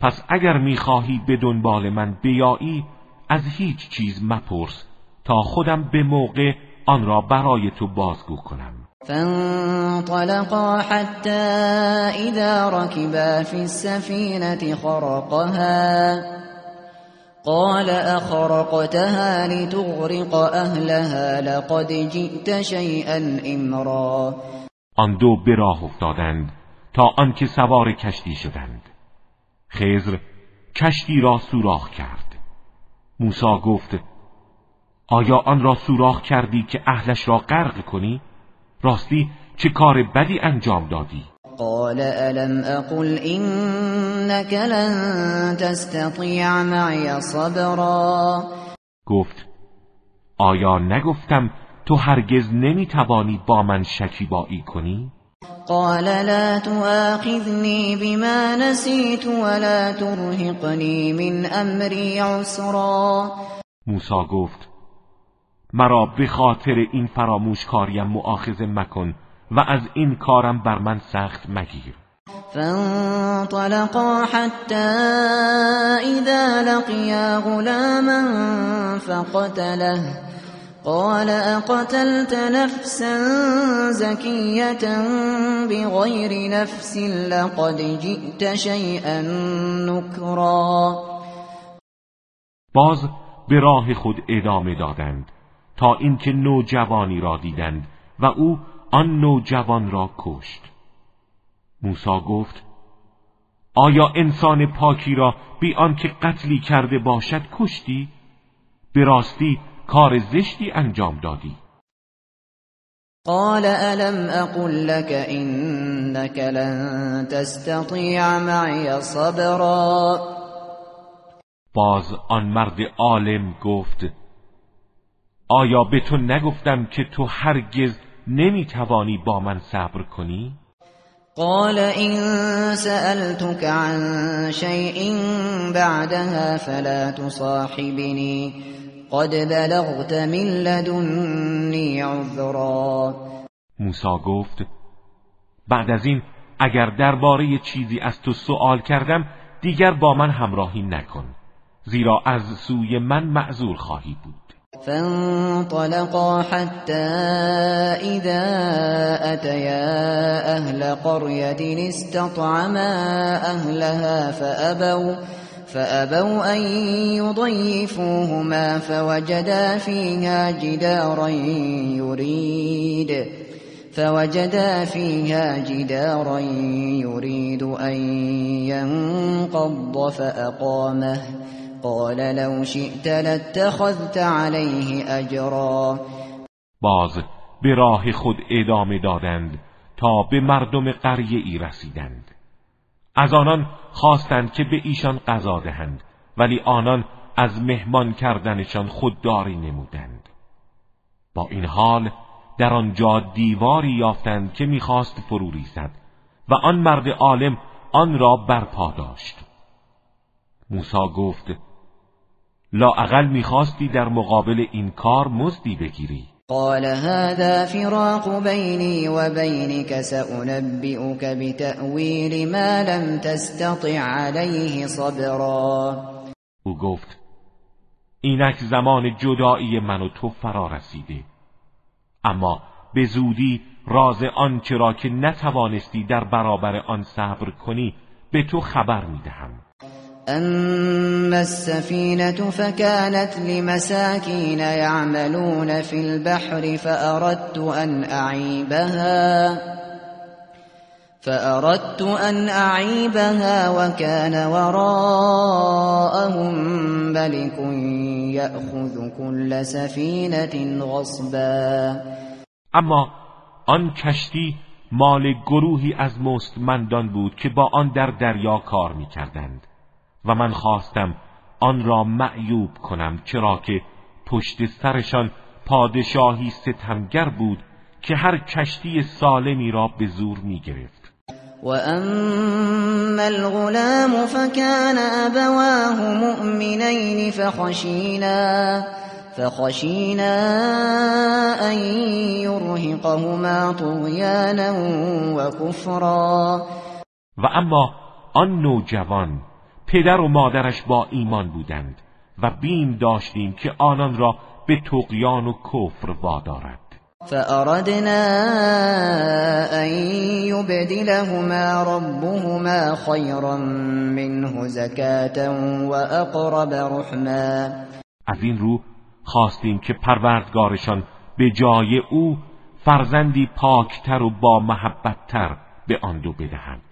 پس اگر می‌خواهی به دنبال من بیایی از هیچ چیز مپرس تا خودم به موقع آن را برای تو بازگو کنم. فانطلقا حتى اذا ركبا في السفينة خرقها قال اخرقتها لتغرق اهلها لقد جئت شيئا امرا. آن دو به راه افتادند. تا آنکه سوار کشتی شدند. خزر کشتی را سوراخ کرد. موسی گفت آیا آن را سوراخ کردی که اهلش را غرق کنی؟ راستی چه کار بدی انجام دادی؟ قال الم اقل انك لن تستطيع معي صبرا؟ گفت آیا نگفتم تو هرگز نمی‌توانی با من شکیبایی کنی؟ قال لا تؤاخذني بما نسيت ولا ترهقني من امری عسرا. موسی گفت مرا به خاطر این فراموش کاریم مؤاخذه مکن و از این کارم بر من سخت مگیر. فانطلقا حتى اذا لقيا غلاما فقتله. قال اقتلت نفسا زكية بغير نفس لقد جئت شيئا نكرا. باز به راه خود ادامه دادند تا اینکه نوجوانی را دیدند و او آن نوجوان را کشت. موسی گفت آیا انسان پاکی را بی آنکه قتلی کرده باشد کشتی؟ به راستی کار زشتی انجام دادی. قال الم اقل لك انك لن تستطيع معي صبرا. باز آن مرد عالم گفت آیا به تو نگفتم که تو هرگز نمی‌توانی با من صبر کنی؟ قال إن سألتك عن شيء بعدها فلا تصاحبني. قد بلغت من لدنی عذرا. موسی گفت بعد از این اگر درباره چیزی از تو سوال کردم دیگر با من همراهی نکن زیرا از سوی من معذور خواهی بود. فانطلقا حتى إذا أتيا أهل قرية استطعما أهلها فأبوا فأبوا أن يضيفوهما فوجدا فيها جدارا يريد. فوجدا فيها جدارا يريد أن ينقض فأقامه. قال لو شئت لاتخذت عليه اجرا باز به راه خود ادامه دادند تا به مردم قریه ای رسیدند. از آنان خواستند که به ایشان قضا دهند ولی آنان از مهمان کردنشان خودداری نمودند. با این حال در آنجا دیواری یافتند که می‌خواست فرو ریزد و آن مرد عالم آن را برپا داشت. موسی گفت لااقل می‌خواستی در مقابل این کار مزدی بگیری. قال هذا فراق بيني وبينك سأنبئك بتأويل ما لم تستطع عليه صبرا. او گفت اینک زمان جدایی من و تو فرا رسیده. اما به زودی راز آنچه را که نتوانستی در برابر آن صبر کنی به تو خبر می‌دهم. أما السفينة فكانت لمساكين يعملون في البحر فأردت أن أعيبها فأردت أن أعيبها وكان وراءهم ملك يأخذ كل سفينة غصبا. اما آن کشتی مال گروهی از مستمندان بود که با آن در دریا کار می‌کردند. و من خواستم آن را معیوب کنم چرا که پشت سرشان پادشاهی ستمگر بود که هر کشتی سالمی را به زور می گرفت و اما الغلام فكان ابواه مؤمنین فخشینا فخشینا ان یرهقهما طغیانا و کفرا و اما آن نوجوان پدر و مادرش با ایمان بودند و بیم داشتیم که آنان را به تقیان و کفر وادارد. فأردنا أن يبدلهما ربهما خيرا منه زكاة وأقرب رحما. از این رو خواستیم که پروردگارشان به جای او فرزندی پاکتر و با محبتتر به آن دو بدهند.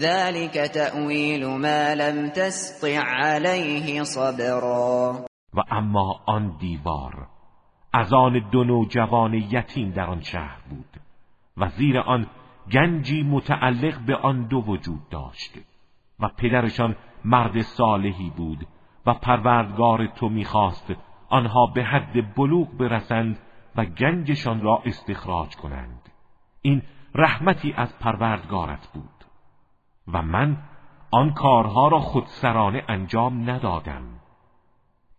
ذلك تأویل ما لم تستطع عليه صبرا. و اما آن دیوار از آن دو نوجوان یتیم در آن شهر بود و زیر آن گنجی متعلق به آن دو وجود داشت و پدرشان مرد صالحی بود و پروردگار تو می‌خواست آنها به حد بلوغ برسند و گنجشان را استخراج کنند. این رحمتی از پروردگارت بود. و من آن کارها را خودسرانه انجام ندادم.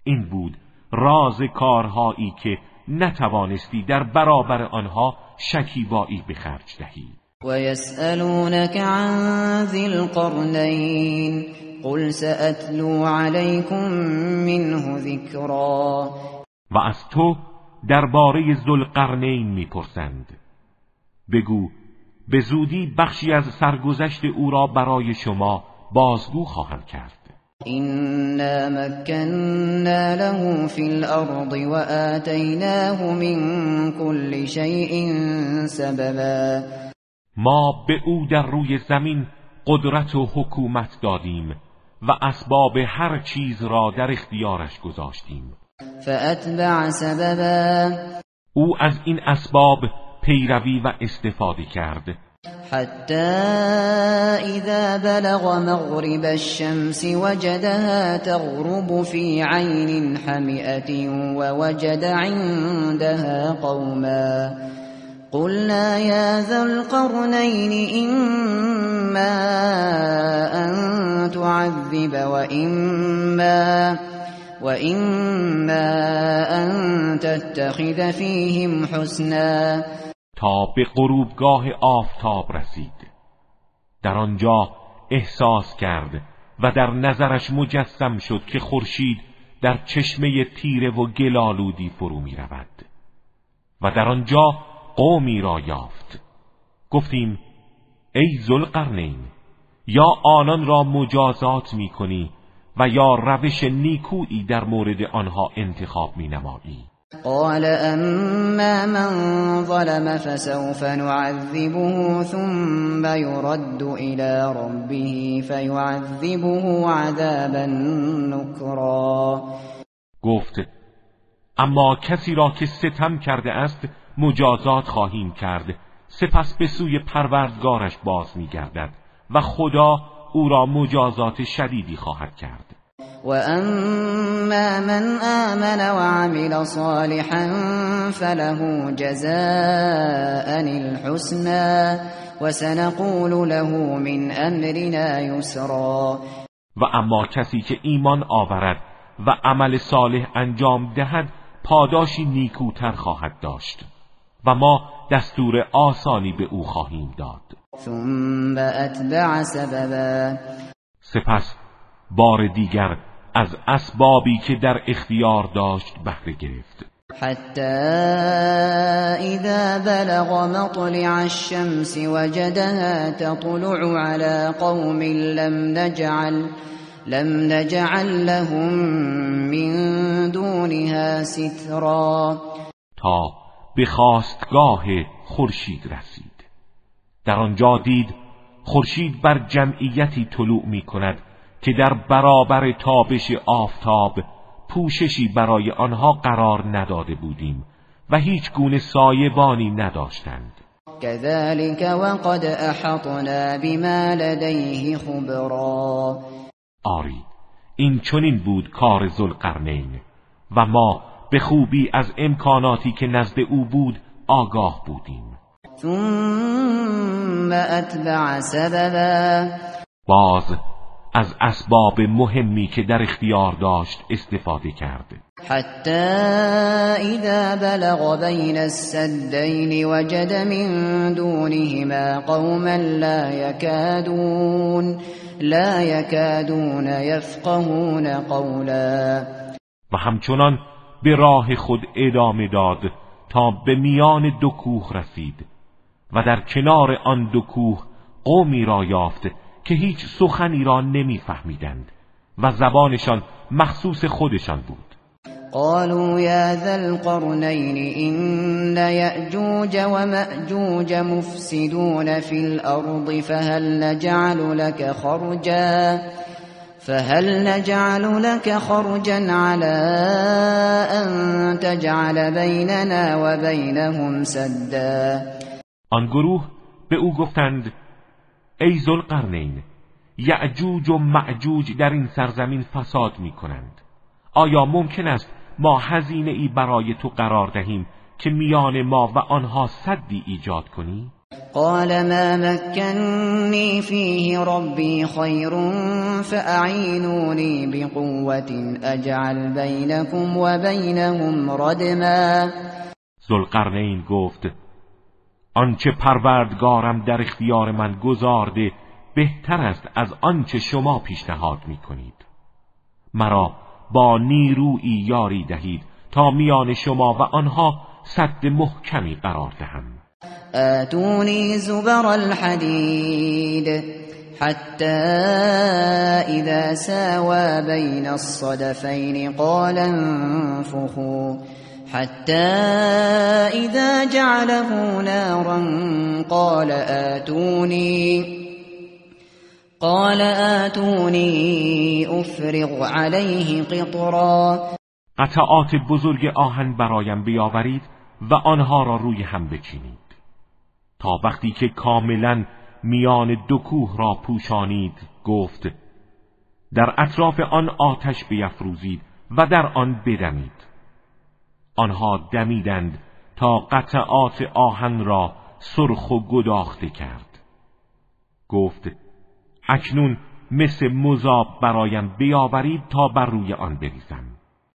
این بود راز کارهایی که نتوانستی در برابر آنها شکیبایی به خرج دهی. و یسألونك عن ذی القرنین قل سأتلو علیکم منه ذکرا و از تو درباره ذوالقرنین می‌پرسند. بگو به زودی بخشی از سرگذشت او را برای شما بازگو خواهم کرد. إنا مكنا له في الأرض وآتيناه من كل شيء سببا. ما به او در روی زمین قدرت و حکومت دادیم و اسباب هر چیز را در اختیارش گذاشتیم. فأتبع سببا. او از این اسباب پیروی و استفاده کرد. حتى إذا بلغ مغرب الشمس وجدها تغرب في عين حمئة ووجد عندها قوما. قلنا يا ذا القرنين إما أن تعذب وإما وإما أن تتخذ فيهم حسنا. تا به غروبگاه آفتاب رسید. در آنجا احساس کرد و در نظرش مجسم شد که خورشید در چشمه تیره و گلالودی فرو می رود و در آنجا قومی را یافت. گفتیم ای ذوالقرنین یا آنان را مجازات می کنی و یا روش نیکویی در مورد آنها انتخاب می نمایی قال اما من ظلم فسوف نعذبه ثم يرد الى ربه فيعذبه عذابا نكرا. گفت اما کسی را که ستم کرده است مجازات خواهیم کرد. سپس به سوی پروردگارش باز میگردد و خدا او را مجازات شدیدی خواهد کرد. وأما من آمن وعمل صالحا فله جزاء الحسنى وسنقول له من امرنا يسرا و اما کسی که ایمان آورد و عمل صالح انجام دهد پاداشی نیکوتر خواهد داشت و ما دستور آسانی به او خواهیم داد. ثم اتبع سببا سپس بار دیگر از اسبابی که در اختیار داشت بهره گرفت. حتی اذا بلغ مطلع الشمس وجدها تطلع على قوم لم نجعل لم نجعل لهم من دونها سترا. تا به خواستگاه خورشید رسید. در آنجا دید خورشید بر جمعیتی طلوع می کند که در برابر تابش آفتاب پوششی برای آنها قرار نداده بودیم و هیچ گونه سایبانی نداشتند. كذلك وقد احطنا بما لديه خبرا. آری این چنین بود کار ذوالقرنین و ما به خوبی از امکاناتی که نزد او بود آگاه بودیم. ثم اتبع سببا. باز از اسباب مهمی که در اختیار داشت استفاده کرد. حتی اذا بلغ بین السدین وجد من دونهما قوما لا يكادون لا يكادون يفقهون قولا. و همچنان به راه خود ادامه داد تا به میان دو کوه رسید و در کنار آن دو کوه قومی را یافت که هیچ سخنی را نمیفهمیدند و زبانشان مخصوص خودشان بود. قالوا يا ذا القرنين إن يأجوج ومأجوج مفسدون في الأرض فهل نجعل لك خرجا؟ فهل نجعل لك خرجا على أن تجعل بيننا وبينهم سدا؟ آن گروه به او گفتند ای ذوالقرنین یعجوج و معجوج در این سرزمین فساد می کنند آیا ممکن است ما هزینه ای برای تو قرار دهیم که میان ما و آنها صدی ایجاد کنی؟ قال ما مكنني فيه ربي خير فأعينوني بقوة أجعل بينكم وبينهم ردما. ذوالقرنین گفت آنچه پروردگارم در اختیار من گذارده بهتر است از آنچه شما پیشنهاد می کنید مرا با نیرویی یاری دهید تا میان شما و آنها صد محکمی قرار دهم. آتونی زبر الحدید حتى إذا ساوى بين الصدفين قال انفخوا حتى إذا جعله نارا قال آتوني قال آتوني افرغ عليه قطرا. قطعات بزرگ آهن برایم بیاورید و آنها را روی هم بچینید. تا وقتی که کاملا میان دو کوه را پوشانید گفت در اطراف آن آتش بیفروزید و در آن بدمید. آنها دمیدند تا قطعات آهن را سرخ و گداخته کرد. گفت اکنون مثل مذاب برایم بیاورید تا بر روی آن بریزم.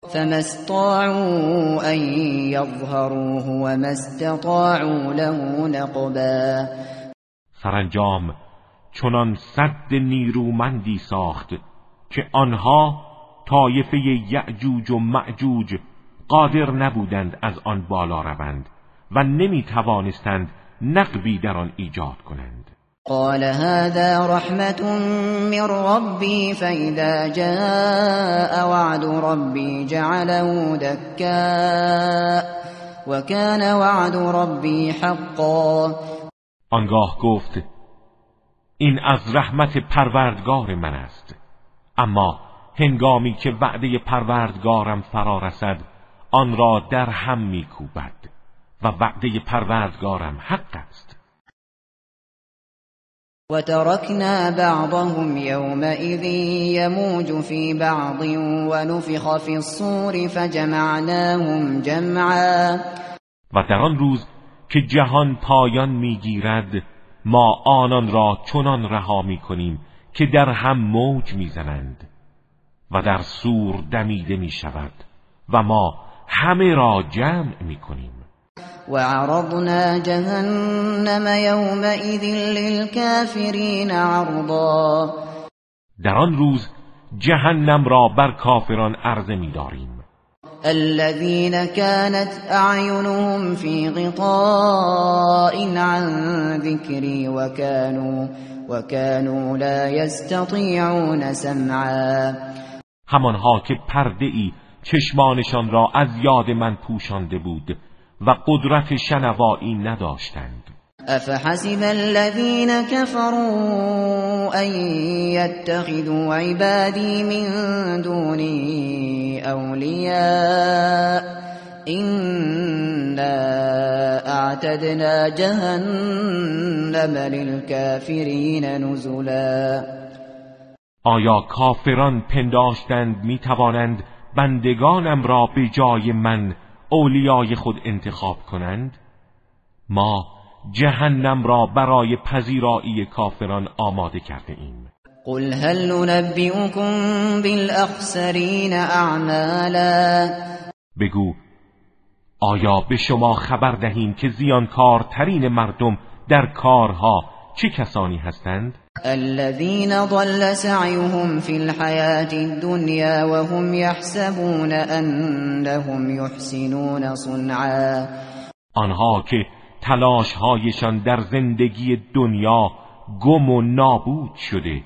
فما استطاعوا ان يظهروه وما استطاعوا له نقبا. سرانجام چنان صد نیرومندی ساخت که آنها طایفه یعجوج و معجوج قادر نبودند از آن بالا روند و نمی توانستند نقبی در آن ایجاد کنند. قال هذا رحمة من ربي فإذا جاء وعد ربي جعله دكاء وكان وعد ربي حقا. آنگاه گفت این از رحمت پروردگار من است. اما هنگامی که وعده پروردگارم فرا رسد آن را در هم میکوبد و وعده پروردگارم حق است. وتركنا بعضهم يومئذ يموج في بعض ونفخ في الصور فجمعناهم جمعا. و در آن روز که جهان پایان می‌گیرد ما آنان را چنان رها می‌کنیم که در هم موج می‌زنند و در سور دمیده می‌شود و ما همه را جمع می‌کنیم. وعرضنا جهنم يومئذ للكافرين عرضا. در آن روز جهنم را بر کافران عرضه می‌داریم. الذين كانت اعينهم في غطاء عن ذكري وكانوا وكانوا لا يستطيعون سمعا. همانها که پرده ای چشمانشان را از یاد من پوشانده بود و قدرت شنوایی نداشتند. افحسب الذين كفروا ان يتخذوا عبادي من دوني اولیاء إنا اعتدنا جهنم للكافرین نزلا. آیا کافران پنداشتند می توانند بندگانم را به جای من اولیای خود انتخاب کنند؟ ما جهنم را برای پذیرایی کافران آماده کرده ایم. قل هل ننبئكم بالاخسرین اعمالا. بگو آیا به شما خبر دهیم که زیانکارترین مردم در کارها چه کسانی هستند؟ الذين ضل سعيهم في الحياة الدنيا وهم يحسبون أنهم يحسنون صنعا. آنها که تلاشهایشان در زندگی دنیا گم و نابود شده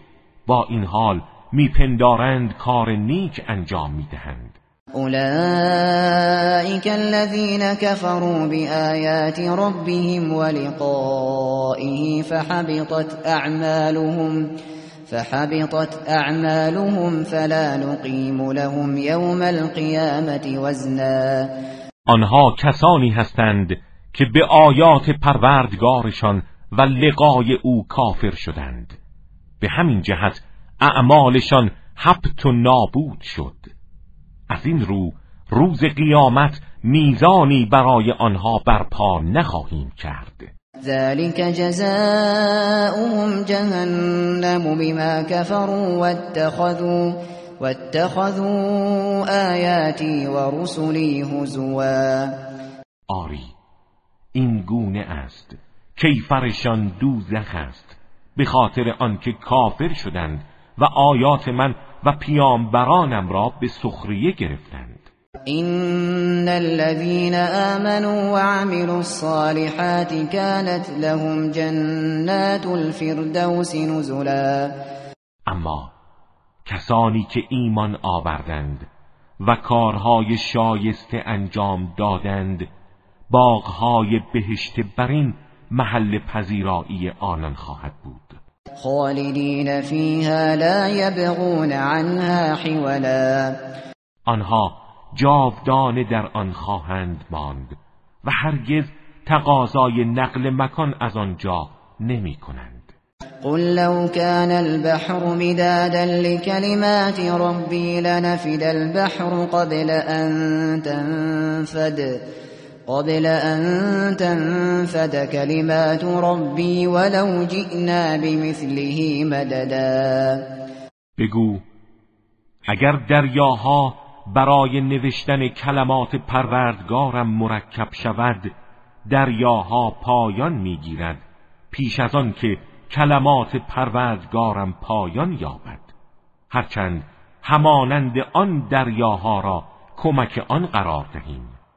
با این حال میپندارند کار نیک انجام می‌دهند. أولئك الذين كفروا بآيات ربهم ولقائه فحبطت أعمالهم فحبطت أعمالهم فلا نقيم لهم يوم القيامة وزنا. آنها کسانی هستند که به آیات پروردگارشان و لقای او کافر شدند. به همین جهت اعمالشان حبت و نابود شد. از این رو روز قیامت میزانی برای آنها برپا نخواهیم کرد. ذلك جزاؤهم جهنم بما كفروا واتخذوا واتخذوا آیاتی و رسلی هزوا. آری این گونه است کیفرشان دوزخ است به خاطر آنکه کافر شدند و آیات من و پیامبرانم را به سخریه گرفتند. این الذين آمنوا وعملوا الصالحات كانت لهم جنات الفردوس نزلا. اما کسانی که ایمان آوردند و کارهای شایسته انجام دادند باغهای بهشت برین محل پذیرایی آنان خواهد بود. خالدین فیها لا یبغون عنها حولا. آنها جاودانه در آن خواهند ماند و هرگز تقاضای نقل مکان از آنجا نمی کنند. قل لو كان البحر مدادا لكلمات ربي لنفد البحر قبل أن تنفد. قبل أن تنفد كلمات ربي ولو جئنا بمثله مددا. بگو اگر دریاها برای نوشتن کلمات پروردگارم مرکب شود دریاها پایان می‌گیرد پیش از آن که کلمات پروردگارم پایان یابد. هرچند همانند آن دریاها را کمک آن قرار دهیم.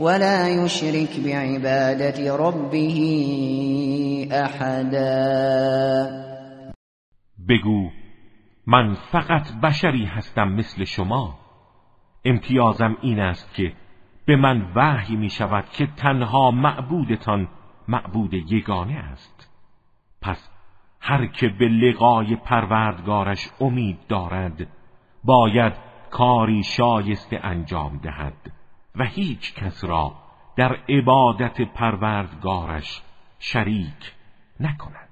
ولا يشرك بعبادة ربه احدا بگو من فقط بشری هستم مثل شما. امتیازم این است که به من وحی می شود که تنها معبودتان معبود یگانه است. پس هر که به لقای پروردگارش امید دارد باید کاری شایسته انجام دهد. و هیچ کس را در عبادت پروردگارش شریک نکند.